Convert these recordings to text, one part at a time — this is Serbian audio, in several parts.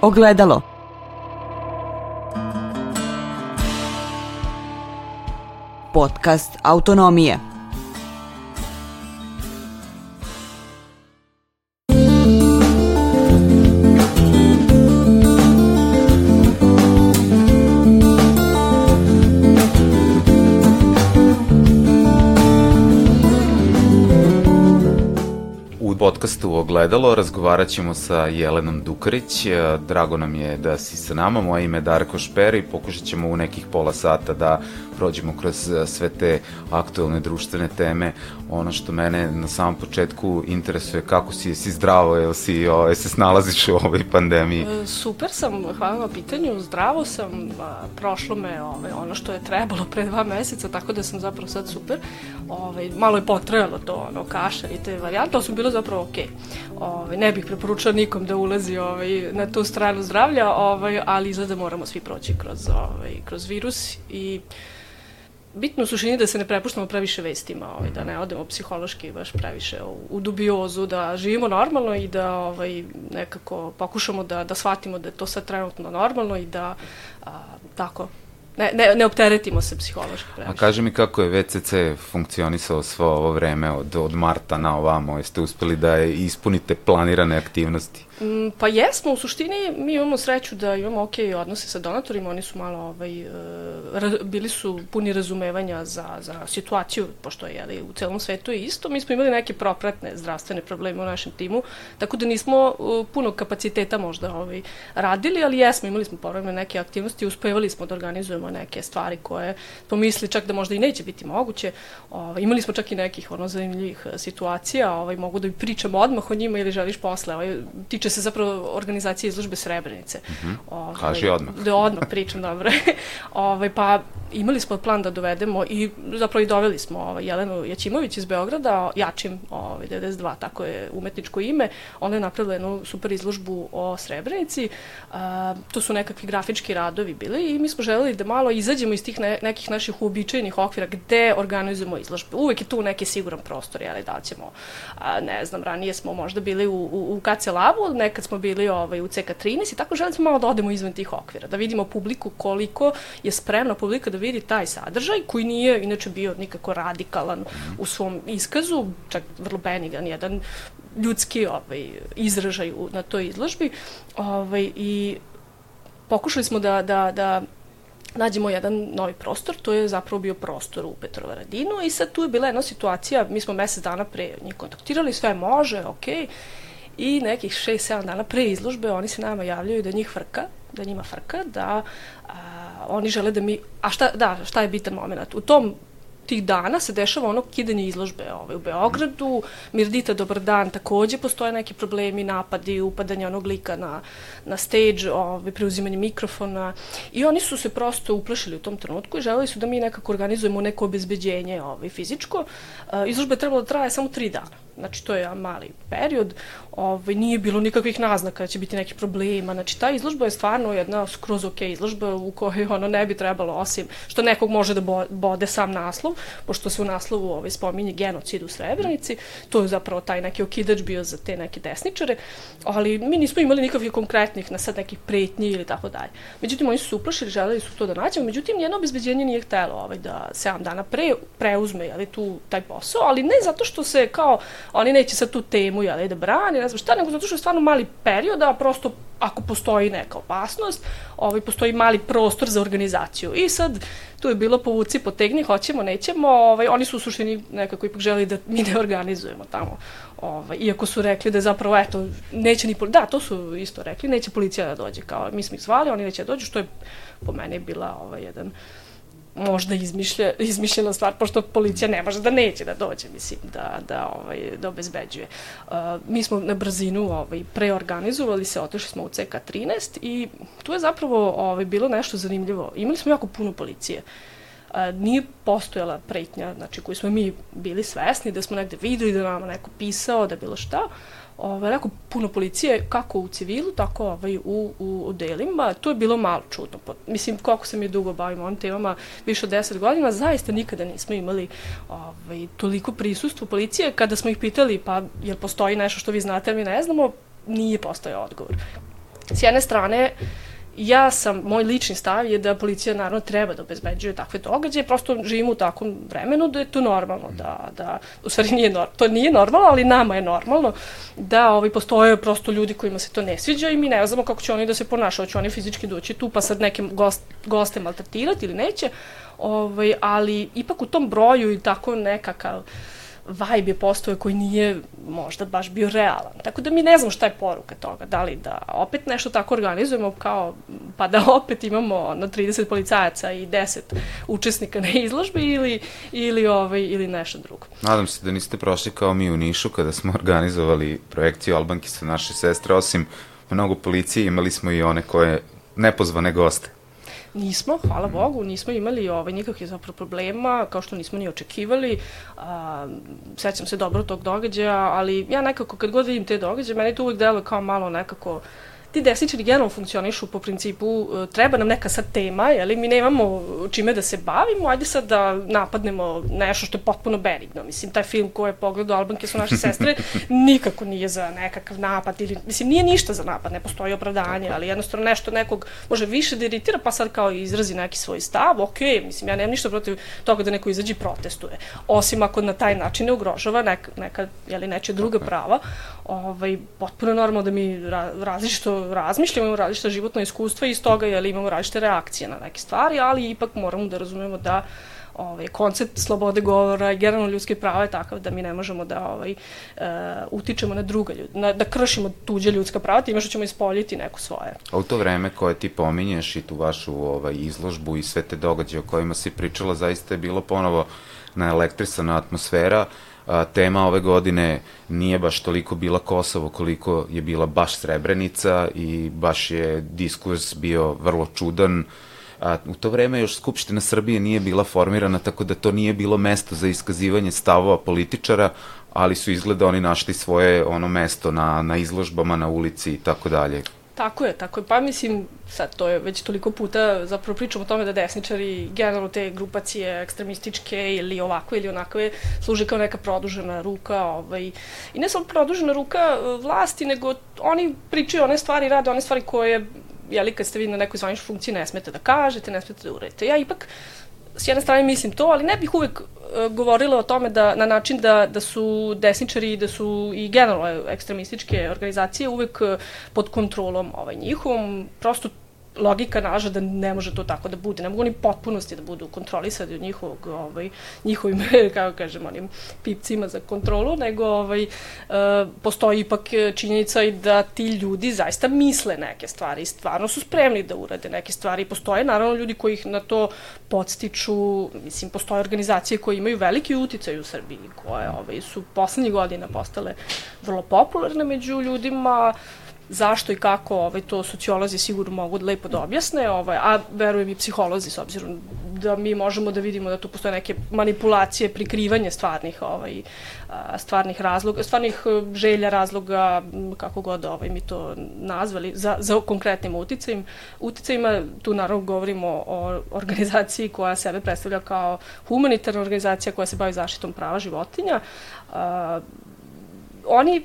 Ogledalo. Podcast Autonomije. Podcastu Ogledalo razgovarat ćemo sa Jelenom Dukarić. E, drago nam je da si sa nama. Moje ime je Darko Šper i pokušat ćemo u nekih pola sata da prođemo kroz e, sve te aktualne društvene teme. Ono što mene na samom početku interesuje kako si, si zdravo, jel si, o, jel se snalaziš u ovoj pandemiji? E, super sam, hvala na pitanju, zdravo sam, prošlo me ove, ono što je trebalo pre dva meseca, tako da sam zapravo sad super. Ove, malo je potrajalo to, ono, kaša i te varijante, ali sam bilo zapravo okej. Okay. Ove, ne bih preporučala nikom da ulazi ovaj, na tu stranu zdravlja, ovaj, ali izgleda moramo svi proći kroz, ovaj, kroz virus i bitno u suštini da se ne prepuštamo previše vestima, ovaj, da ne odemo psihološki baš previše u, u dubiozu, da živimo normalno i da ovaj, nekako pokušamo da, da shvatimo da je to sad trenutno normalno i da a, tako ne, ne, ne opteretimo se psihološki previše. A kaži mi kako je VCC funkcionisao svo ovo vreme od, od marta na ovamo, jeste uspeli da ispunite planirane aktivnosti? Mm, pa jesmo, u suštini mi imamo sreću da imamo ok odnose sa donatorima, oni su malo, ovaj, e, bili su puni razumevanja za, za situaciju, pošto je jeli, u celom svetu je isto. Mi smo imali neke propratne zdravstvene probleme u našem timu, tako da nismo puno kapaciteta možda ovaj, radili, ali jesmo, imali smo povremene neke aktivnosti, uspevali smo da organizujemo neke stvari koje smo mislili čak da možda i neće biti moguće. Ovaj, imali smo čak i nekih ono zanimljivih e, situacija, ovaj, mogu da pričam odmah o njima ili želiš posle. Ovaj, tiče tiče se zapravo organizacije izložbe Srebrenice. Mm -hmm. Ove, Kaži odmah. Da odmah pričam, dobro. Ove, pa imali smo plan da dovedemo i zapravo i doveli smo ovaj, Jelenu Jačimović iz Beograda, Jačim ovaj, 92, tako je umetničko ime. Ona je napravila jednu super izložbu o Srebrenici. A, to su nekakvi grafički radovi bili i mi smo želeli da malo izađemo iz tih ne, nekih naših uobičajenih okvira gde organizujemo izložbe. Uvek je tu neki siguran prostor, jeli da ćemo, a, ne znam, ranije smo možda bili u, u, u KC Labu, nekad smo bili ovaj, u CK13 i tako želeli smo malo da odemo izvan tih okvira, da vidimo publiku koliko je spremna publika da vidi taj sadržaj koji nije inače bio nikako radikalan u svom iskazu, čak vrlo benigan jedan ljudski ovaj, izražaj na toj izložbi. Ovaj, i pokušali smo da, da, da nađemo jedan novi prostor, to je zapravo bio prostor u Petrovaradinu i sad tu je bila jedna situacija, mi smo mesec dana pre njih kontaktirali, sve može, okej, okay, i nekih 6-7 dana pre izložbe oni se nama javljaju da njih frka, da njima frka, da a, oni žele da mi, a šta, da, šta je bitan moment? U tom tih dana se dešava ono kidanje izložbe ovaj, u Beogradu, Mirdita, dobar dan, takođe postoje neki problemi, napadi, upadanje onog lika na, na stage, ovaj, preuzimanje mikrofona i oni su se prosto uplašili u tom trenutku i želeli su da mi nekako organizujemo neko obezbeđenje ovaj, fizičko. Izložba je trebala da traje samo tri dana znači to je mali period, ovaj, nije bilo nikakvih naznaka da će biti nekih problema, znači ta izložba je stvarno jedna skroz ok izložba u kojoj ono ne bi trebalo osim što nekog može da bode sam naslov, pošto se u naslovu ovaj, spominje genocid u Srebrenici, to je zapravo taj neki okidač bio za te neke desničare, ali mi nismo imali nikakvih konkretnih na sad nekih pretnji ili tako dalje. Međutim, oni su se uplašili, želeli su to da nađemo, međutim, jedno obezbeđenje nije htelo ovaj, da 7 dana pre preuzme jeli, tu taj posao, ali ne zato što se kao oni neće sad tu temu jel, da brani, ne znam šta, nego zato što je stvarno mali period, a prosto ako postoji neka opasnost, ovaj, postoji mali prostor za organizaciju. I sad, tu je bilo povuci, potegni, hoćemo, nećemo, ovaj, oni su u suštini nekako ipak želi da mi ne organizujemo tamo. Ovaj, iako su rekli da zapravo, eto, neće ni, da, to su isto rekli, neće policija da dođe, kao, mi smo ih zvali, oni neće da dođu, što je po mene bila ovaj, jedan uh, možda izmišlja, izmišljena stvar, pošto policija ne može da neće da dođe, mislim, da, da, ovaj, da obezbeđuje. Uh, mi smo na brzinu ovaj, preorganizovali se, otišli smo u CK13 i tu je zapravo ovaj, bilo nešto zanimljivo. Imali smo jako puno policije. Uh, nije postojala pretnja, znači koju smo mi bili svesni, da smo negde videli da nama neko pisao, da bilo šta, ovaj, jako puno policije, kako u civilu, tako ovaj, u, u, u delima. To je bilo malo čudno. Mislim, koliko se mi dugo bavimo ovim temama, više od 10 godina, zaista nikada nismo imali ovaj, toliko prisustvo policije. Kada smo ih pitali, pa jel postoji nešto što vi znate, mi ne znamo, nije postojao odgovor. s jedne strane, ja sam, moj lični stav je da policija naravno treba da obezbeđuje takve događaje, prosto živimo u takvom vremenu da je to normalno, da, da u stvari nije normalno, to nije normalno, ali nama je normalno da ovaj, postoje prosto ljudi kojima se to ne sviđa i mi ne znamo kako će oni da se ponašaju, će oni fizički doći tu pa sad nekim gost, goste maltretirati ili neće, ovaj, ali ipak u tom broju i tako nekakav vibe je postoje koji nije možda baš bio realan. Tako da mi ne znamo šta je poruka toga. Da li da opet nešto tako organizujemo kao, pa da opet imamo na 30 policajaca i 10 učesnika na izložbi ili, ili, ovaj, ili nešto drugo. Nadam se da niste prošli kao mi u Nišu kada smo organizovali projekciju Albanki sa naše sestre, osim mnogo policije imali smo i one koje nepozvane goste. Nismo, hvala Bogu, nismo imali ovaj, nikakvih zapravo problema, kao što nismo ni očekivali. A, sećam se dobro tog događaja, ali ja nekako kad god vidim te događaje, meni to uvek deluje kao malo nekako ti desničari generalno funkcionišu po principu e, treba nam neka sad tema, jeli, mi nemamo čime da se bavimo, ajde sad da napadnemo nešto što je potpuno benigno. Mislim, taj film koji je pogledao Albanke su naše sestre nikako nije za nekakav napad ili, mislim, nije ništa za napad, ne postoji opravdanje, ali jednostavno nešto nekog može više da iritira, pa sad kao izrazi neki svoj stav, ok, mislim, ja nemam ništa protiv toga da neko izađe i protestuje. Osim ako na taj način ne ugrožava neka, neka jeli, neče druga prava, ovaj, potpuno normalno da mi ra različito razmišljamo, imamo različita životna iskustva i iz toga jel, imamo različite reakcije na neke stvari, ali ipak moramo da razumemo da ovaj, koncept slobode govora i generalno ljudske prava je takav da mi ne možemo da ovaj, uh, utičemo na druga ljudi, na, da kršimo tuđe ljudska prava, time što ćemo ispoljiti neko svoje. A u to vreme koje ti pominješ i tu vašu ovaj, izložbu i sve te događaje o kojima si pričala, zaista je bilo ponovo na elektrisana atmosfera, uh, a, tema ove godine nije baš toliko bila Kosovo koliko je bila baš Srebrenica i baš je diskurs bio vrlo čudan. A, u to vreme još Skupština Srbije nije bila formirana, tako da to nije bilo mesto za iskazivanje stavova političara, ali su izgleda oni našli svoje ono mesto na, na izložbama, na ulici i tako dalje. Tako je, tako je. Pa mislim, sad to je već toliko puta, zapravo pričamo o tome da desničari, generalno te grupacije ekstremističke ili ovako ili onakve, služe kao neka produžena ruka. Ovaj, I ne samo produžena ruka e, vlasti, nego oni pričaju one stvari, rade one stvari koje jeli, kad ste vi na nekoj zvaničnoj funkciji ne smete da kažete, ne smete da uredite. Ja ipak s jedne strane mislim to, ali ne bih uvek uh, govorila o tome da na način da, da su desničari, da su i generalno ekstremističke organizacije uvek uh, pod kontrolom ovaj, njihovom. Prosto logika nalaže da ne može to tako da bude. Ne mogu ni potpunosti da budu kontrolisani od njihovog, ovaj, njihovim, kako kažem, onim pipcima za kontrolu, nego ovaj, uh, postoji ipak činjenica i da ti ljudi zaista misle neke stvari i stvarno su spremni da urade neke stvari. Postoje naravno ljudi koji ih na to podstiču, mislim, postoje organizacije koje imaju veliki uticaj u Srbiji, koje ovaj, su poslednjih godina postale vrlo popularne među ljudima, zašto i kako ovaj, to sociolozi sigurno mogu da lepo da objasne, ovaj, a verujem i psiholozi s obzirom da mi možemo da vidimo da tu postoje neke manipulacije, prikrivanje stvarnih ovaj, stvarnih razloga, stvarnih e, želja, razloga, kako god ovaj, mi to nazvali, za, za konkretnim uticajima. uticajima. Tu naravno govorimo o organizaciji koja sebe predstavlja kao humanitarna organizacija koja se bavi zaštitom prava životinja. Uh, oni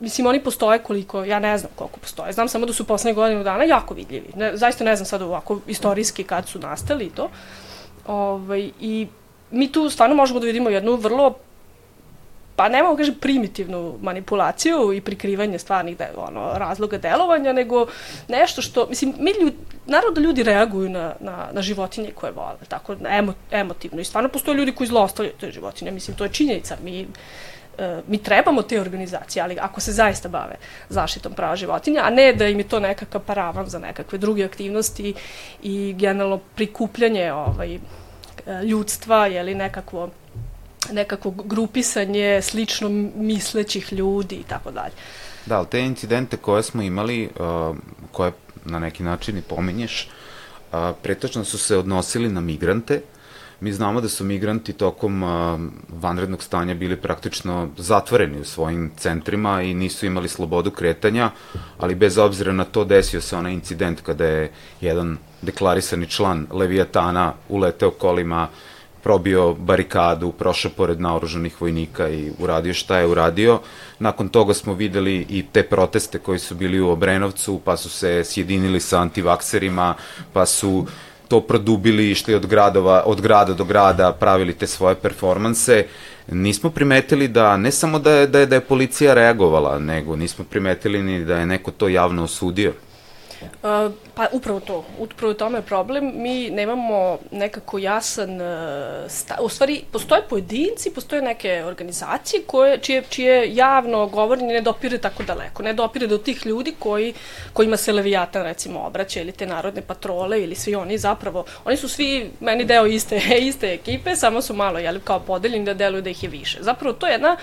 Mislim, oni postoje koliko, ja ne znam koliko postoje. Znam samo da su poslednje godinu dana jako vidljivi. Ne, zaista ne znam sad ovako istorijski kad su nastali i to. Ovaj, I mi tu stvarno možemo da vidimo jednu vrlo pa ne mogu kažem primitivnu manipulaciju i prikrivanje stvarnih de, ono, razloga delovanja, nego nešto što, mislim, mi ljudi, naravno da ljudi reaguju na, na, na životinje koje vole, tako emo, emotivno i stvarno postoje ljudi koji zlostavljaju te životinje, mislim, to je činjenica, mi mi trebamo te organizacije, ali ako se zaista bave zaštitom prava životinja, a ne da im je to nekakav paravan za nekakve druge aktivnosti i generalno prikupljanje ovaj, e, ljudstva, ili nekakvo nekakvo grupisanje slično mislećih ljudi i tako dalje. Da, ali te incidente koje smo imali, uh, koje na neki način i pominješ, pretočno su se odnosili na migrante, Mi znamo da su migranti tokom vanrednog stanja bili praktično zatvoreni u svojim centrima i nisu imali slobodu kretanja, ali bez obzira na to desio se onaj incident kada je jedan deklarisani član Leviatana uleteo kolima probio barikadu, prošao pored naoružanih vojnika i uradio šta je uradio. Nakon toga smo videli i te proteste koji su bili u Obrenovcu, pa su se sjedinili sa antivakserima, pa su to produbili, išli od, gradova, od grada do grada, pravili te svoje performanse. Nismo primetili da, ne samo da je, da je, da je policija reagovala, nego nismo primetili ni da je neko to javno osudio. Pa upravo to, upravo tome je problem. Mi nemamo nekako jasan stav, u stvari postoje pojedinci, postoje neke organizacije koje, čije, čije javno govorenje ne dopire tako daleko, ne dopire do tih ljudi koji, kojima se Leviatan recimo obraća ili te narodne patrole ili svi oni zapravo, oni su svi meni deo iste, iste ekipe, samo su malo jeli, kao podeljeni da deluju da ih je više. Zapravo to je jedna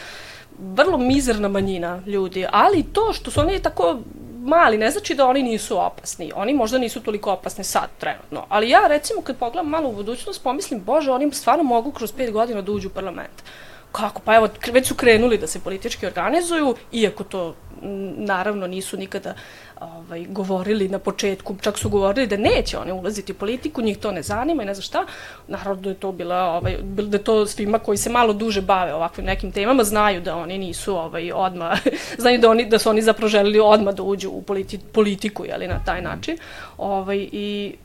vrlo mizerna manjina ljudi, ali to što su oni tako mali, ne znači da oni nisu opasni. Oni možda nisu toliko opasni sad, trenutno. Ali ja, recimo, kad pogledam malo u budućnost, pomislim, bože, oni stvarno mogu kroz pet godina da uđu u parlament. Kako? Pa evo, već su krenuli da se politički organizuju, iako to naravno nisu nikada ovaj, govorili na početku, čak su govorili da neće oni ulaziti u politiku, njih to ne zanima i ne znam šta. Naravno da je to bila, ovaj, da to svima koji se malo duže bave ovakvim nekim temama, znaju da oni nisu ovaj, odma, znaju da, oni, da su oni zapravo želeli odma da uđu u politi, politiku, jeli, na taj način. Ovaj, I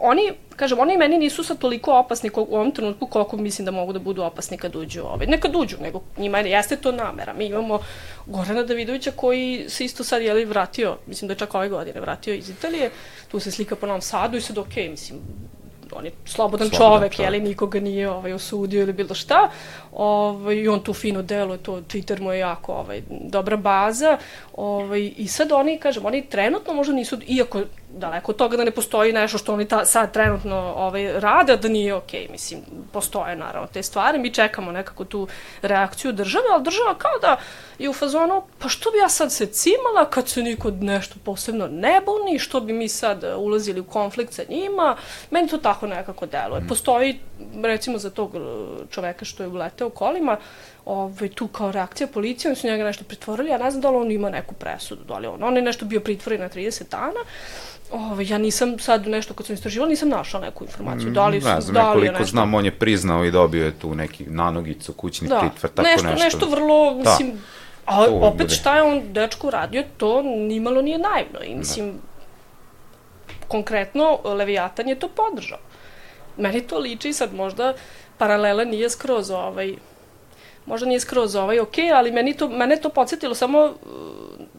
oni, kažem, oni meni nisu sad toliko opasni u ovom trenutku koliko mislim da mogu da budu opasni kad uđu ovaj. Ne kad uđu, nego njima jeste to namera. Mi imamo Gorana Davidovića koji se isto sad jeli vratio, mislim da je čak ove godine vratio iz Italije, tu se slika po Novom Sadu i sad okej, okay, mislim, on je slobodan, slobodan čovek, čovek. jeli, nikoga nije ovaj, osudio ili bilo šta. Ovaj, I on tu fino deluje, to Twitter mu je jako ovaj, dobra baza. Ovaj, I sad oni, kažem, oni trenutno možda nisu, iako daleko od toga da ne postoji nešto što oni ta, sad trenutno ovaj, rade, da nije okej, okay. mislim, postoje naravno te stvari, mi čekamo nekako tu reakciju države, ali država kao da je u fazonu, pa što bi ja sad se cimala kad se niko nešto posebno ne buni, što bi mi sad ulazili u konflikt sa njima, meni to tako nekako deluje. Mm. Postoji, recimo za tog čoveka što je uleteo kolima, ovaj, tu kao reakcija policije, oni su njega nešto pritvorili, ja ne znam da li on ima neku presudu, da li on, on je nešto bio pritvoren na 30 dana, Ove, ja nisam sad nešto kad sam istraživala, nisam našla neku informaciju. Da li, ne znam, da li nekoliko nešto... znam, on je priznao i dobio je tu neki nanogicu, kućni da, pritvor, tako nešto. nešto. Nešto vrlo, da. mislim, a opet bude. šta je on dečko radio, to nimalo nije naivno. I mislim, da. konkretno, Leviatan je to podržao. Meni to liči sad možda paralela nije skroz ovaj, možda nije skroz ovaj ok, ali meni to, mene to podsjetilo samo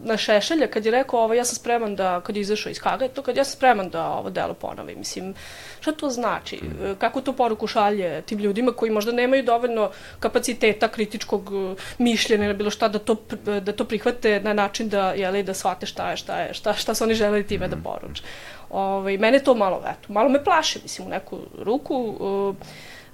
na Šešelja kad je rekao ovo ja sam spreman da kad je izašao iz Haga to kad ja sam spreman da ovo delo ponovi mislim šta to znači mm. kako to poruku šalje tim ljudima koji možda nemaju dovoljno kapaciteta kritičkog uh, mišljenja ili bilo šta da to da to prihvate na način da je li da shvate šta je šta je šta šta su oni želeli time da mm. poruče ovaj mene to malo eto malo me plaše mislim u neku ruku uh,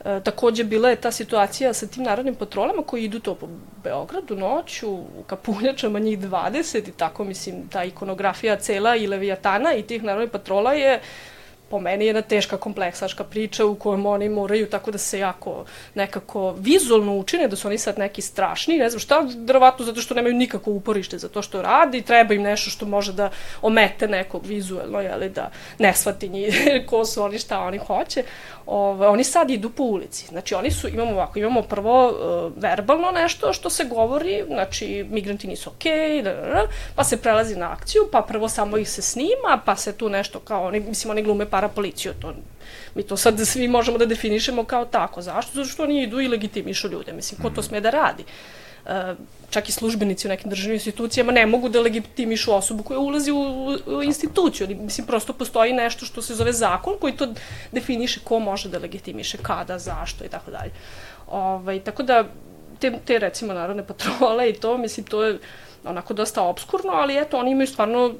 E, takođe bila je ta situacija sa tim narodnim patrolama koji idu to po Beogradu noću, u kapuljačama njih 20 i tako, mislim, ta ikonografija cela i Leviatana i tih narodnih patrola je po meni jedna teška kompleksaška priča u kojem oni moraju tako da se jako nekako vizualno učine da su oni sad neki strašni, ne znam šta, verovatno zato što nemaju nikako uporište za to što radi, treba im nešto što može da omete nekog vizualno, jeli, da ne shvati njih ko su oni, šta oni hoće. Ove, oni sad idu po ulici, znači oni su, imamo ovako, imamo prvo uh, verbalno nešto što se govori, znači migranti nisu okej, okay, da, da, da, pa se prelazi na akciju, pa prvo samo ih se snima, pa se tu nešto kao oni, mislim, oni glume par policiju. To, mi to sad svi možemo da definišemo kao tako. Zašto? Zato što oni idu i legitimišu ljude. Mislim, ko to mhm. sme da radi? Uh, čak i službenici u nekim državnim institucijama ne mogu da legitimišu osobu koja ulazi u, u instituciju. Mislim, prosto postoji nešto što se zove zakon koji to definiše ko može da legitimiše, kada, zašto i tako dalje. Ovaj, tako da, te, te recimo narodne patrole i to, mislim, to je onako dosta obskurno, ali eto, oni imaju stvarno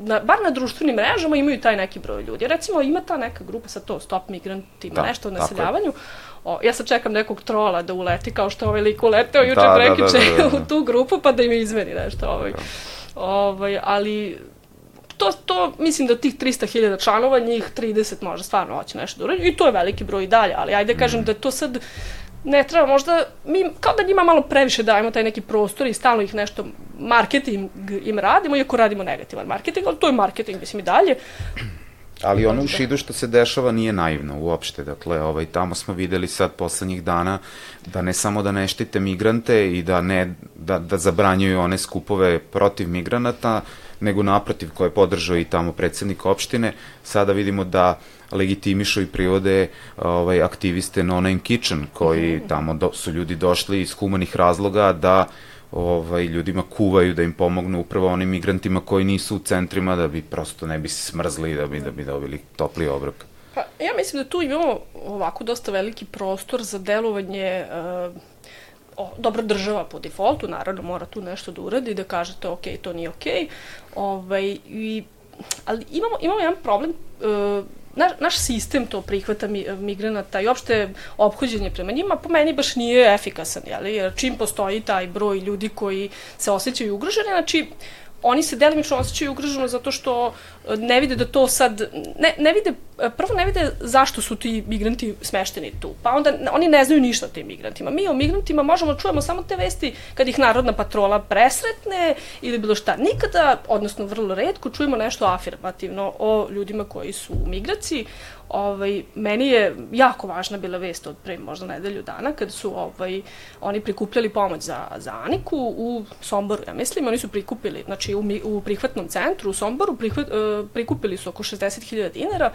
na, bar na društvenim mrežama imaju taj neki broj ljudi. Recimo ima ta neka grupa sa to Stop Migrantima, da, nešto o naseljavanju. O, ja sad čekam nekog trola da uleti kao što ovaj lik uleteo juče da, prekiče da, da, da, da. u tu grupu pa da im izmeni nešto. Ovaj. Ovaj, ali to, to, mislim da tih 300.000 članova, njih 30 može stvarno hoće nešto da urađe i to je veliki broj i dalje, ali ajde kažem mm. da to sad ne treba možda, mi kao da njima malo previše dajemo taj neki prostor i stalno ih nešto marketing im radimo, iako radimo negativan marketing, ali to je marketing, mislim i dalje. Ali ono u Šidu što se dešava nije naivno uopšte, dakle, ovaj, tamo smo videli sad poslednjih dana da ne samo da ne štite migrante i da ne, da, da zabranjuju one skupove protiv migranata, nego naprotiv koje je podržao i tamo predsednik opštine, sada vidimo da legitimišu i privode ovaj, aktiviste No Name Kitchen, koji mhm. tamo do, su ljudi došli iz humanih razloga da ovaj, ljudima kuvaju da im pomognu upravo onim migrantima koji nisu u centrima da bi prosto ne bi se smrzli da bi, da bi dobili topli obrok. Pa, ja mislim da tu imamo ovako dosta veliki prostor za delovanje uh, o, država po defaultu, naravno mora tu nešto da uradi, da kažete ok, to nije ok, ovaj, i, ali imamo, imamo jedan problem, uh, naš, naš sistem to prihvata mi, migranata i opšte obhođenje prema njima po meni baš nije efikasan, jeli? jer čim postoji taj broj ljudi koji se osjećaju ugroženi, znači oni se delimično osjećaju ugroženo zato što e, ne vide da to sad, ne, ne vide, prvo ne vide zašto su ti migranti smešteni tu, pa onda oni ne znaju ništa o tim migrantima. Mi o migrantima možemo da čujemo samo te vesti kad ih Narodna patrola presretne ili bilo šta. Nikada, odnosno vrlo redko, čujemo nešto afirmativno o ljudima koji su u migraciji, ovaj, meni je jako važna bila vest od pre možda nedelju dana kad su ovaj, oni prikupljali pomoć za, za Aniku u Somboru, ja mislim, oni su prikupili, znači u, u prihvatnom centru u Somboru prihvat, uh, prikupili su oko 60.000 dinara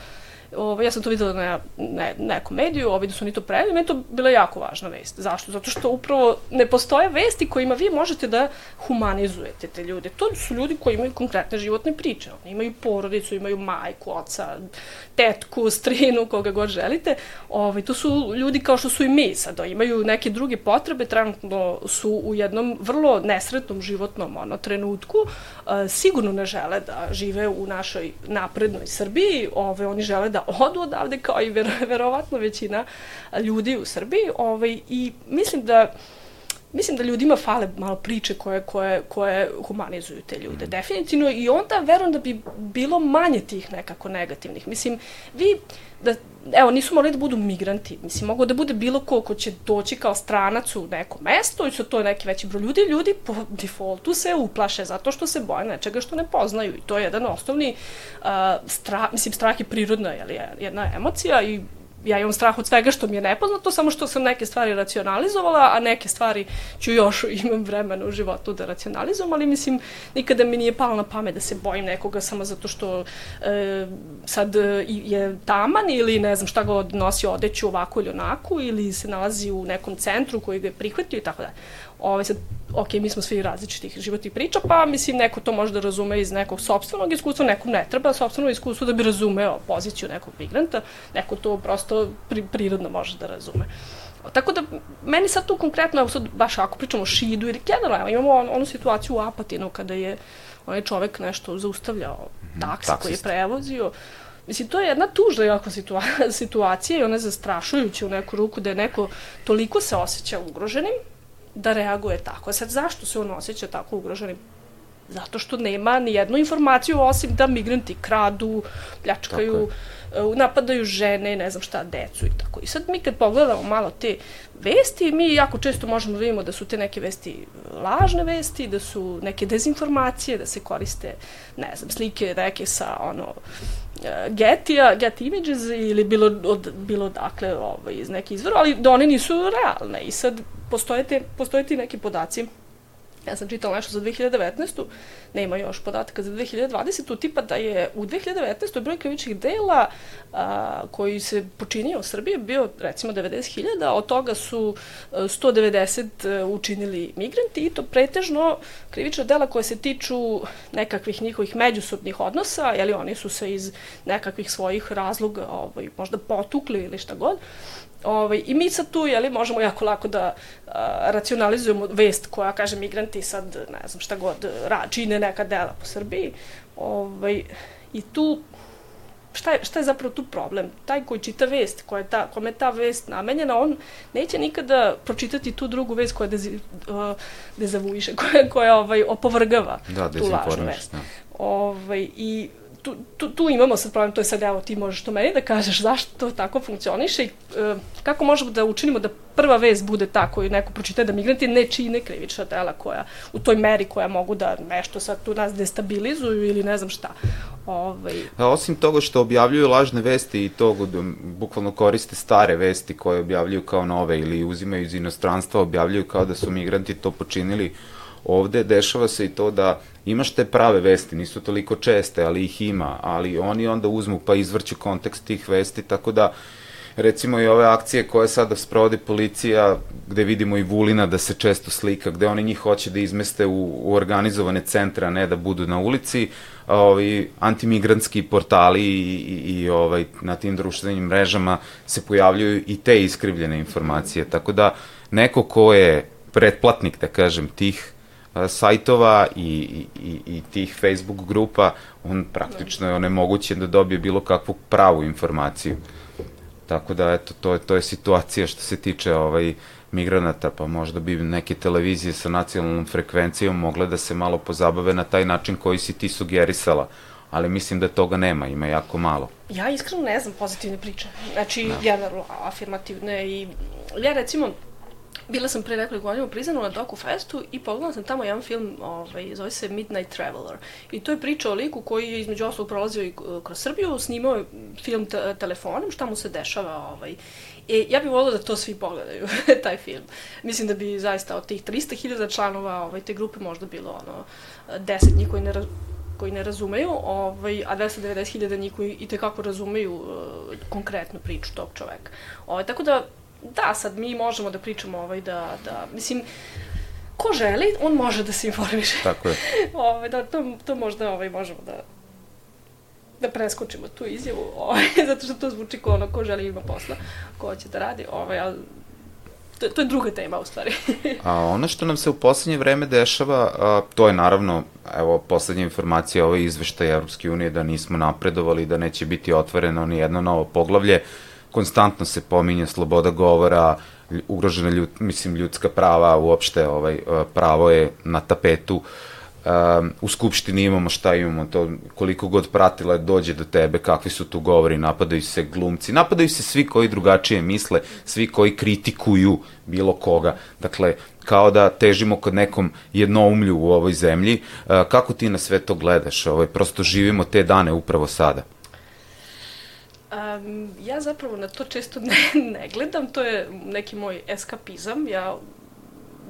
Ovo, ja sam to videla na ne, neku mediju, ovaj, da su oni to preveli, meni to bila jako važna vest. Zašto? Zato što upravo ne postoje vesti kojima vi možete da humanizujete te ljude. To su ljudi koji imaju konkretne životne priče. Oni imaju porodicu, imaju majku, oca, tetku, strinu, koga god želite. Ovaj, to su ljudi kao što su i mi sad. Imaju neke druge potrebe, trenutno su u jednom vrlo nesretnom životnom ono, trenutku. Sigurno ne žele da žive u našoj naprednoj Srbiji. Ove, oni žele da odu odavde kao i ver, verovatno većina ljudi u Srbiji ovaj, i mislim da mislim da ljudima fale malo priče koje, koje, koje humanizuju te ljude, definitivno, i onda verujem da bi bilo manje tih nekako negativnih. Mislim, vi, da, evo, nisu morali da budu migranti, mislim, mogu da bude bilo ko ko će doći kao stranac u neko mesto i su to neki veći broj ljudi, ljudi po defaultu se uplaše zato što se boje nečega što ne poznaju i to je jedan osnovni uh, strah, mislim, strah je prirodna, jel, jedna emocija i ja imam strah od svega što mi je nepoznato, samo što sam neke stvari racionalizovala, a neke stvari ću još imam vremena u životu da racionalizujem, ali mislim, nikada mi nije palo na pamet da se bojim nekoga samo zato što e, sad je taman ili ne znam šta god nosi odeću ovako ili onako ili se nalazi u nekom centru koji ga je prihvatio i tako dalje ovaj, sad, ok, mi smo svi različitih životnih priča, pa mislim neko to može da razume iz nekog sobstvenog iskustva, nekom ne treba sobstveno iskustvo da bi razumeo poziciju nekog migranta, neko to prosto pri, prirodno može da razume. Tako da, meni sad tu konkretno, evo sad baš ako pričamo o Šidu ili generalno, imamo on, onu situaciju u Apatinu kada je onaj čovek nešto zaustavljao mhm, taksi koji je prevozio, Mislim, to je jedna tužna jako situa situacija i ona je zastrašujuća u neku ruku da je neko toliko se osjeća ugroženim, da reaguje tako. Sad, zašto se on osjeća tako ugroženim? Zato što nema ni jednu informaciju osim da migranti kradu, pljačkaju, e, napadaju žene, ne znam šta, decu i tako. I sad mi kad pogledamo malo te vesti, mi jako često možemo da vidimo da su te neke vesti lažne vesti, da su neke dezinformacije, da se koriste, ne znam, slike neke sa ono, e, Getija, Get Images ili bilo, od, bilo dakle ovaj, iz neke izvora, ali da one nisu realne. I sad postoje, te, postoje ti neki podaci Ja sam čitala nešto za 2019. Nema još podataka za 2020. Tipa da je u 2019. broj krivičnih dela a, koji se počinio u Srbiji bio recimo 90.000, od toga su 190 e, učinili migranti i to pretežno krivična dela koje se tiču nekakvih njihovih međusobnih odnosa, jeli oni su se iz nekakvih svojih razloga ovaj, možda potukli ili šta god, Ovaj, I mi sad tu, jeli, možemo jako lako da a, racionalizujemo vest koja kaže migranti sad, ne znam šta god, ra, čine neka dela po Srbiji. Ovaj, I tu, šta je, šta je zapravo tu problem? Taj koji čita vest, koja je ta, kome je ta vest namenjena, on neće nikada pročitati tu drugu vest koja dezi, uh, dezavuiše, koja, koja ovaj, opovrgava da, tu lažnu vest. Da. Ovaj, I tu, tu, tu imamo sad problem, to je sad evo ti možeš to meni da kažeš zašto to tako funkcioniše i e, kako možemo da učinimo da prva vez bude ta koju neko pročita da migranti ne čine krivična dela koja u toj meri koja mogu da nešto sad tu nas destabilizuju ili ne znam šta. Ovaj... A osim toga što objavljuju lažne vesti i to bukvalno koriste stare vesti koje objavljuju kao nove ili uzimaju iz inostranstva, objavljuju kao da su migranti to počinili ovde, dešava se i to da imaš te prave vesti, nisu toliko česte, ali ih ima, ali oni onda uzmu pa izvrću kontekst tih vesti, tako da recimo i ove akcije koje sada sprovodi policija, gde vidimo i Vulina da se često slika, gde oni njih hoće da izmeste u, u organizovane centre, a ne da budu na ulici, ovi antimigrantski portali i, i, i ovaj, na tim društvenim mrežama se pojavljuju i te iskrivljene informacije, tako da neko ko je pretplatnik, da kažem, tih sajtova i, i, i tih Facebook grupa, on praktično je onemogućen da dobije bilo kakvu pravu informaciju. Tako da, eto, to je, to je situacija što se tiče ovaj, migranata, pa možda bi neke televizije sa nacionalnom frekvencijom mogle da se malo pozabave na taj način koji si ti sugerisala, ali mislim da toga nema, ima jako malo. Ja iskreno ne znam pozitivne priče, znači, da. generalno afirmativne i ja recimo Bila sam pre nekoliko godina u Prizanu na Doku Festu i pogledala sam tamo jedan film, ovaj, zove se Midnight Traveler. I to je priča o liku koji je između ostalog prolazio i kroz Srbiju, snimao film telefonom, šta mu se dešava. Ovaj. E, ja bih volila da to svi pogledaju, taj film. Mislim da bi zaista od tih 300.000 članova ovaj, te grupe možda bilo ono, 10 njih koji ne, koji ne razumeju, ovaj, a 290.000 njih koji i tekako razumeju uh, konkretnu priču tog čoveka. Ovaj, tako da da, sad mi možemo da pričamo ovaj, da, da, mislim, ko želi, on može da se informiše. Tako je. ovaj, da, to, to možda ovaj, možemo da, da preskočimo tu izjavu, ovaj, zato što to zvuči kao ono ko želi ima posla, ko će da radi, ovaj, ali to, to je druga tema u stvari. a ono što nam se u poslednje vreme dešava, a, to je naravno, evo, poslednja informacija ove izveštaje Evropske unije da nismo napredovali, da neće biti otvoreno ni jedno novo poglavlje, konstantno se pominje sloboda govora, ugrožena ljud, mislim ljudska prava, uopšte ovaj e, pravo je na tapetu. Um, u skupštini imamo šta imamo, to koliko god pratila dođe do tebe, kakvi su tu govori, napadaju se glumci, napadaju se svi koji drugačije misle, svi koji kritikuju bilo koga. Dakle, kao da težimo kod nekom jednoumlju u ovoj zemlji. Uh, kako ti na sve to gledaš? Ovaj, prosto živimo te dane upravo sada. Um, ja zapravo na to često ne, ne gledam, to je neki moj eskapizam, ja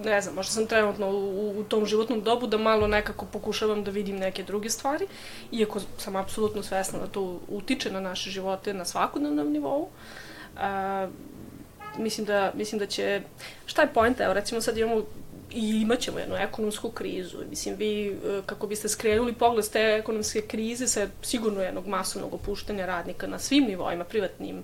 ne znam, možda sam trenutno u, u tom životnom dobu da malo nekako pokušavam da vidim neke druge stvari, iako sam apsolutno svesna da to utiče na naše živote na svakodnevnom nivou. Uh, mislim da, mislim da će, šta je pojenta, evo recimo sad imamo i imaćemo jednu ekonomsku krizu. Mislim, vi e, kako biste skrenuli pogled s te ekonomske krize sa sigurno jednog masovnog opuštanja radnika na svim nivoima, privatnim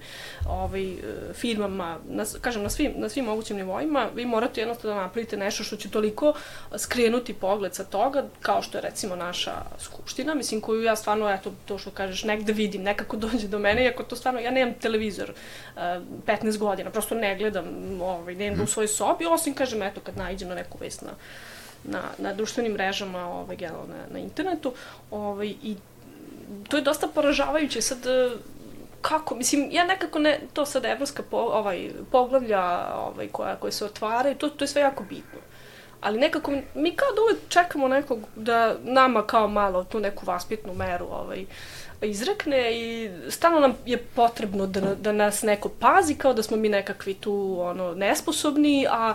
ovaj, e, firmama, na, kažem, na svim, na svim mogućim nivoima, vi morate jednostavno da napravite nešto što će toliko skrenuti pogled sa toga, kao što je recimo naša skupština, mislim, koju ja stvarno, eto, to što kažeš, negde vidim, nekako dođe do mene, iako to stvarno, ja nemam televizor uh, e, 15 godina, prosto ne gledam, ovaj, nemam u svojoj sobi, osim, kažem, eto, kad najđem na neku vest na, na, na društvenim mrežama, ovaj, generalno na, na internetu. Ovaj, I to je dosta poražavajuće. Sad, e, kako, mislim, ja nekako ne, to sad evropska po, ovaj, poglavlja ovaj, koja, koje se otvaraju, to, to je sve jako bitno. Ali nekako, mi kao da uvek čekamo nekog da nama kao malo tu neku vaspitnu meru ovaj, izrekne i stalno nam je potrebno da, da nas neko pazi kao da smo mi nekakvi tu ono nesposobni, a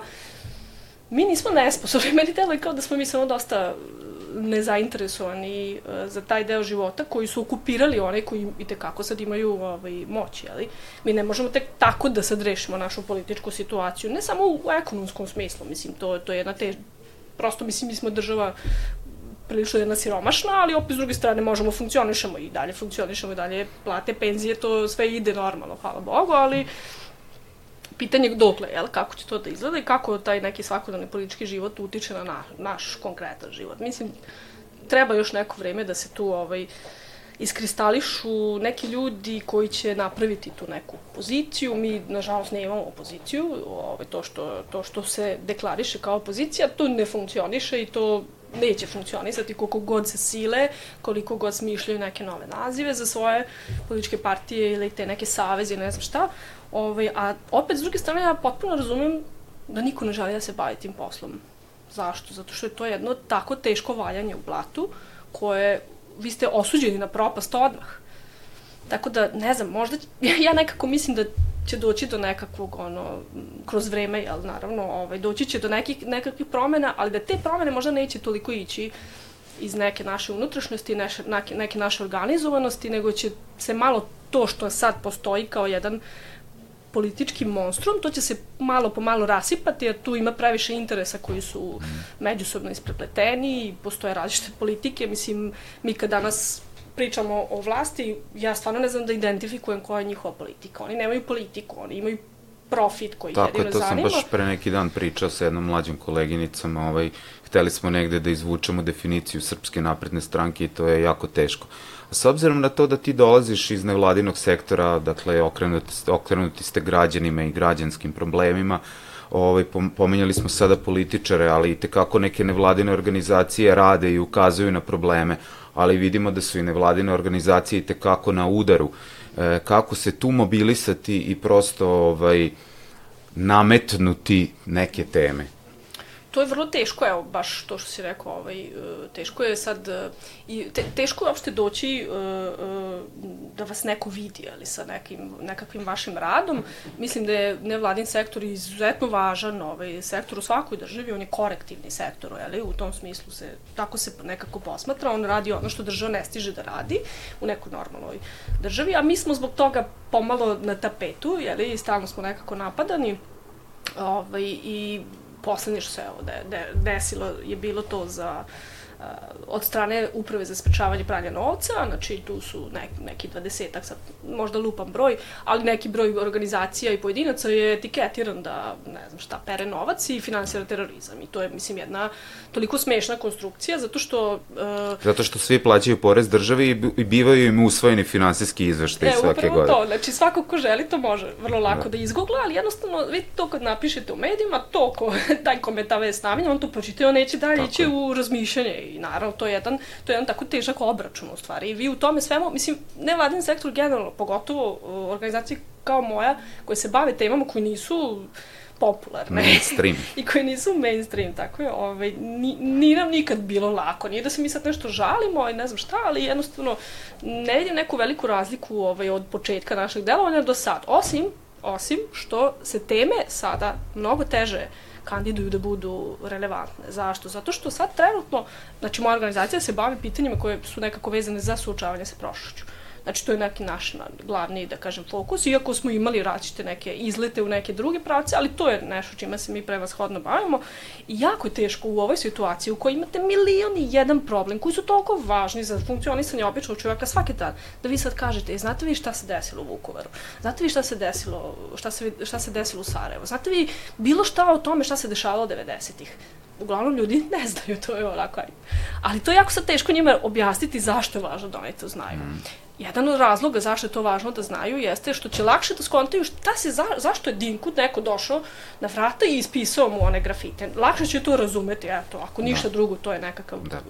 mi nismo nesposobni, meni deluje kao da smo mi samo dosta nezainteresovani uh, za taj deo života koji su okupirali one koji i tekako sad imaju ovaj, moć, jeli? Mi ne možemo tek tako da sad rešimo našu političku situaciju, ne samo u ekonomskom smislu, mislim, to, to je jedna te... Prosto, mislim, mi smo država prilično jedna siromašna, ali opet s druge strane možemo funkcionišemo i dalje funkcionišemo i dalje plate, penzije, to sve ide normalno, hvala Bogu, ali uh, pitanje dokle, jel, kako će to da izgleda i kako taj neki svakodnevni politički život utiče na naš, naš konkretan život. Mislim, treba još neko vreme da se tu ovaj, iskristališu neki ljudi koji će napraviti tu neku poziciju. Mi, nažalost, ne imamo opoziciju. Ovaj, to, što, to što se deklariše kao opozicija, to ne funkcioniše i to neće funkcionisati koliko god se sile, koliko god smišljaju neke nove nazive za svoje političke partije ili te neke saveze ne znam šta. Ovaj, a opet, s druge strane, ja potpuno razumem da niko ne želi da se bavi tim poslom. Zašto? Zato što je to jedno tako teško valjanje u blatu, koje vi ste osuđeni na propast odmah. Tako da, ne znam, možda, ja nekako mislim da će doći do nekakvog, ono, kroz vreme, jel, naravno, ovaj, doći će do nekih, nekakvih promena, ali da te promene možda neće toliko ići iz neke naše unutrašnjosti, neke, neke naše organizovanosti, nego će se malo to što sad postoji kao jedan politički monstrum, to će se malo po malo rasipati, jer tu ima previše interesa koji su međusobno isprepleteni i postoje različite politike. Mislim, mi kad danas pričamo o vlasti, ja stvarno ne znam da identifikujem koja je njihova politika. Oni nemaju politiku, oni imaju profit koji Tako jedino zanima. Tako je, to sam baš pre neki dan pričao sa jednom mlađom koleginicom, ovaj, hteli smo negde da izvučemo definiciju Srpske napredne stranke i to je jako teško. S obzirom na to da ti dolaziš iz nevladinog sektora, dakle, okrenuti, okrenuti ste građanima i građanskim problemima, ovaj, pomenjali smo sada političare, ali i tekako neke nevladine organizacije rade i ukazuju na probleme, ali vidimo da su i nevladine organizacije i tekako na udaru. E, kako se tu mobilisati i prosto ovaj, nametnuti neke teme? To je vrlo teško, evo, baš to što si rekao, ovaj, e, teško je sad, e, i te, teško je uopšte doći uh, da vas neko vidi, ali sa nekim, nekakvim vašim radom. Mislim da je nevladin sektor izuzetno važan, ovaj, sektor u svakoj državi, on je korektivni sektor, ali u tom smislu se, tako se nekako posmatra, on radi ono što država ne stiže da radi u nekoj normalnoj državi, a mi smo zbog toga pomalo na tapetu, jeli, stalno smo nekako napadani, ovaj, i poslednje što se evo, de, de, desilo je bilo to za uh, od strane Uprave za sprečavanje pranja novca, znači tu su nek, neki dvadesetak, sad možda lupam broj, ali neki broj organizacija i pojedinaca je etiketiran da, ne znam šta, pere novac i finansira terorizam. I to je, mislim, jedna toliko smešna konstrukcija, zato što... Uh, zato što svi plaćaju porez državi i bivaju im usvojeni finansijski izveštaj e, svake godine. to, znači svako ko želi to može vrlo lako da, da izgoogla, ali jednostavno, vidite to kad napišete u medijima, to ko, taj komentar je stavljen, on to pročita i on neće dalje Tako ići u razmišljanje i naravno to je jedan, to je jedan tako težak obračun u stvari. I vi u tome svemu, mislim, nevladin sektor generalno, pogotovo uh, organizacije kao moja, koje se bave temama koji nisu popularne. Mainstream. I koji nisu mainstream, tako je. Ovaj, ni, nije nam nikad bilo lako. Nije da se mi sad nešto žalimo i ne znam šta, ali jednostavno ne vidim neku veliku razliku ovaj, od početka našeg delovanja do sad. Osim, osim što se teme sada mnogo teže uh, kandiduju da budu relevantne. Zašto? Zato što sad trenutno, znači moja organizacija se bavi pitanjima koje su nekako vezane za suočavanje sa prošlošću. Znači, to je neki naš glavni, da kažem, fokus, iako smo imali različite neke izlete u neke druge pravce, ali to je nešto čime se mi prevashodno bavimo. I jako je teško u ovoj situaciji u kojoj imate milion i jedan problem, koji su toliko važni za funkcionisanje običnog čovjeka svaki dan, da vi sad kažete, e, znate vi šta se desilo u Vukovaru? Znate vi šta se desilo, šta se, šta se desilo u Sarajevu? Znate vi bilo šta o tome šta se dešavalo 90-ih? uglavnom ljudi ne znaju, to je onako, ali to je jako sad teško njima objasniti zašto je važno da oni to znaju. Mm. Jedan od razloga zašto je to važno da znaju jeste što će lakše da skontaju šta se, za, zašto je Dinku neko došao na vrata i ispisao mu one grafite. Lakše će to razumeti, eto, ako ništa da. drugo, to je nekakav... Da.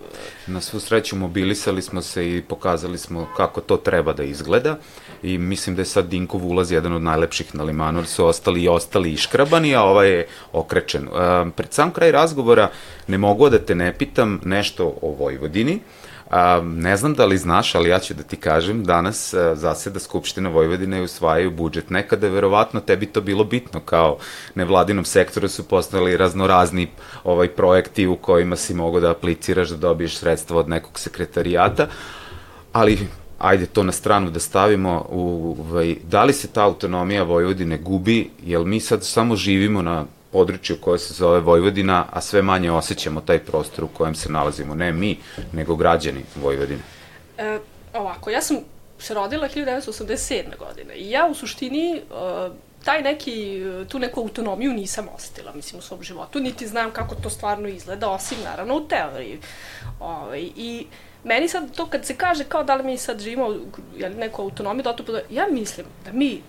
Na svu sreću mobilisali smo se i pokazali smo kako to treba da izgleda i mislim da je sad Dinkov ulaz jedan od najlepših na limanu, jer su ostali i ostali iškrabani, a ovaj je okrečen. Uh, pred sam kraj razgovora ne mogu da te ne pitam nešto o Vojvodini, uh, A, ne znam da li znaš, ali ja ću da ti kažem, danas a, zaseda Skupština Vojvodine i usvajaju budžet. Nekada verovatno tebi to bilo bitno, kao nevladinom sektoru su postali raznorazni ovaj projekti u kojima si mogo da apliciraš, da dobiješ sredstva od nekog sekretarijata, ali ajde to na stranu da stavimo, u, ovaj, da li se ta autonomija Vojvodine gubi, jel mi sad samo živimo na području koje se zove Vojvodina, a sve manje osjećamo taj prostor u kojem se nalazimo. Ne mi, nego građani Vojvodine. E, ovako, ja sam se rodila 1987. godine i ja u suštini uh, taj neki, tu neku autonomiju nisam osetila, mislim, u svom životu, niti znam kako to stvarno izgleda, osim, naravno, u teoriji. Ove, ovaj, I meni sad to kad se kaže kao da li mi sad živimo jel, neku autonomiju, da to, ja mislim da mi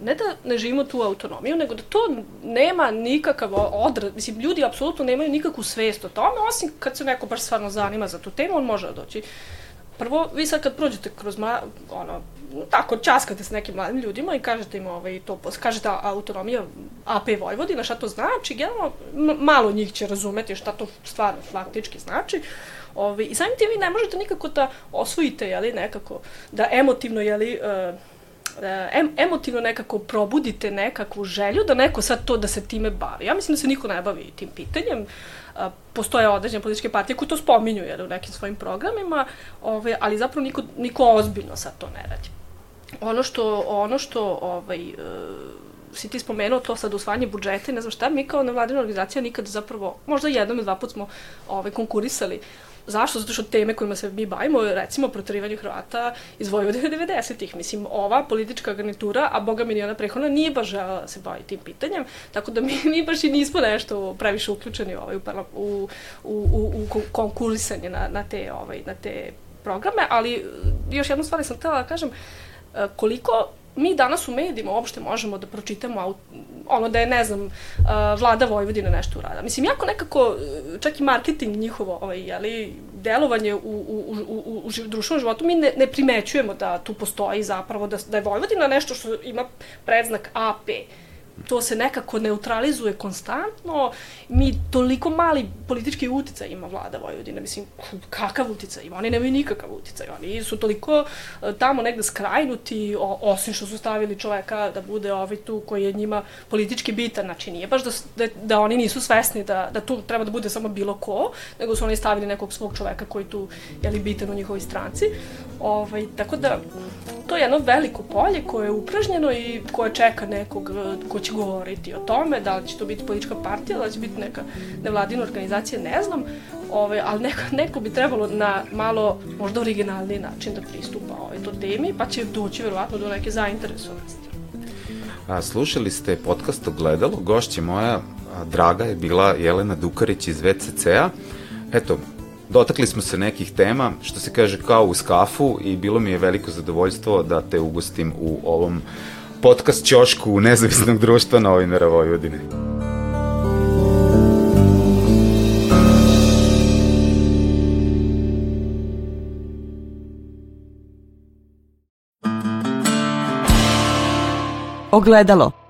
ne da ne živimo tu autonomiju, nego da to nema nikakav odraz, mislim, ljudi apsolutno nemaju nikakvu svest o tome, osim kad se neko baš stvarno zanima za tu temu, on može doći. Prvo, vi sad kad prođete kroz, ma, ono, tako časkate s nekim mladim ljudima i kažete im ovaj, to, kažete autonomija AP Vojvodina, šta to znači, generalno malo njih će razumeti šta to stvarno faktički znači. Ovaj, I samim tim vi ne možete nikako da osvojite, jeli, nekako, da emotivno, jeli, uh, em, emotivno nekako probudite nekakvu želju da neko sad to da se time bavi. Ja mislim da se niko ne bavi tim pitanjem. Postoje određene političke partije koje to spominju jer, u nekim svojim programima, ove, ali zapravo niko, niko ozbiljno sad to ne radi. Ono što, ono što ovaj, uh, si ti spomenuo to sad usvajanje budžeta i ne znam šta, mi kao nevladina organizacija nikad zapravo, možda jednom ili dva put smo ovaj, konkurisali Zašto? Zato što teme kojima se mi bavimo, recimo proterivanje Hrvata iz Vojvodine 90-ih. Mislim, ova politička garnitura, a boga mi ni ona prehodna, nije baš žela da se bavi tim pitanjem, tako da mi, mi baš i nismo nešto previše uključeni ovaj, u, u, u, u, konkurisanje na, na, te, ovaj, na te programe, ali još jednu stvar sam htela da kažem, e, koliko mi danas u medijima uopšte možemo da pročitamo ono da je, ne znam, uh, vlada Vojvodine nešto urada. Mislim, jako nekako, uh, čak i marketing njihovo, ovaj, jeli, delovanje u, u, u, u, u društvenom životu, mi ne, ne primećujemo da tu postoji zapravo, da, da je Vojvodina nešto što ima predznak AP. To se nekako neutralizuje konstantno. Mi toliko mali politički uticaj ima vlada Vojvodine. Mislim, kakav uticaj ima? Oni nemaju nikakav uticaj. Oni su toliko e, tamo negde skrajnuti, o, osim što su stavili čoveka da bude ovaj tu koji je njima politički bitan. Znači, nije baš da, da, da oni nisu svesni da, da tu treba da bude samo bilo ko, nego su oni stavili nekog svog čoveka koji tu je li bitan u njihovoj stranci. Ovaj, tako da, to je jedno veliko polje koje je upražnjeno i koje čeka nekog ko će govoriti o tome, da li će to biti politička partija, da li će biti neka nevladina organizacija, ne znam, ovaj, ali neko, neko bi trebalo na malo možda originalni način da pristupa ovaj, to temi, pa će doći verovatno do neke zainteresovanosti. A, slušali ste podcast Ogledalo, gošće moja draga je bila Jelena Dukarić iz VCC-a. Eto, dotakli smo se nekih tema, što se kaže kao u skafu i bilo mi je veliko zadovoljstvo da te ugostim u ovom podcast ćošku nezavisnog društva novinara Vojvodine. Ogledalo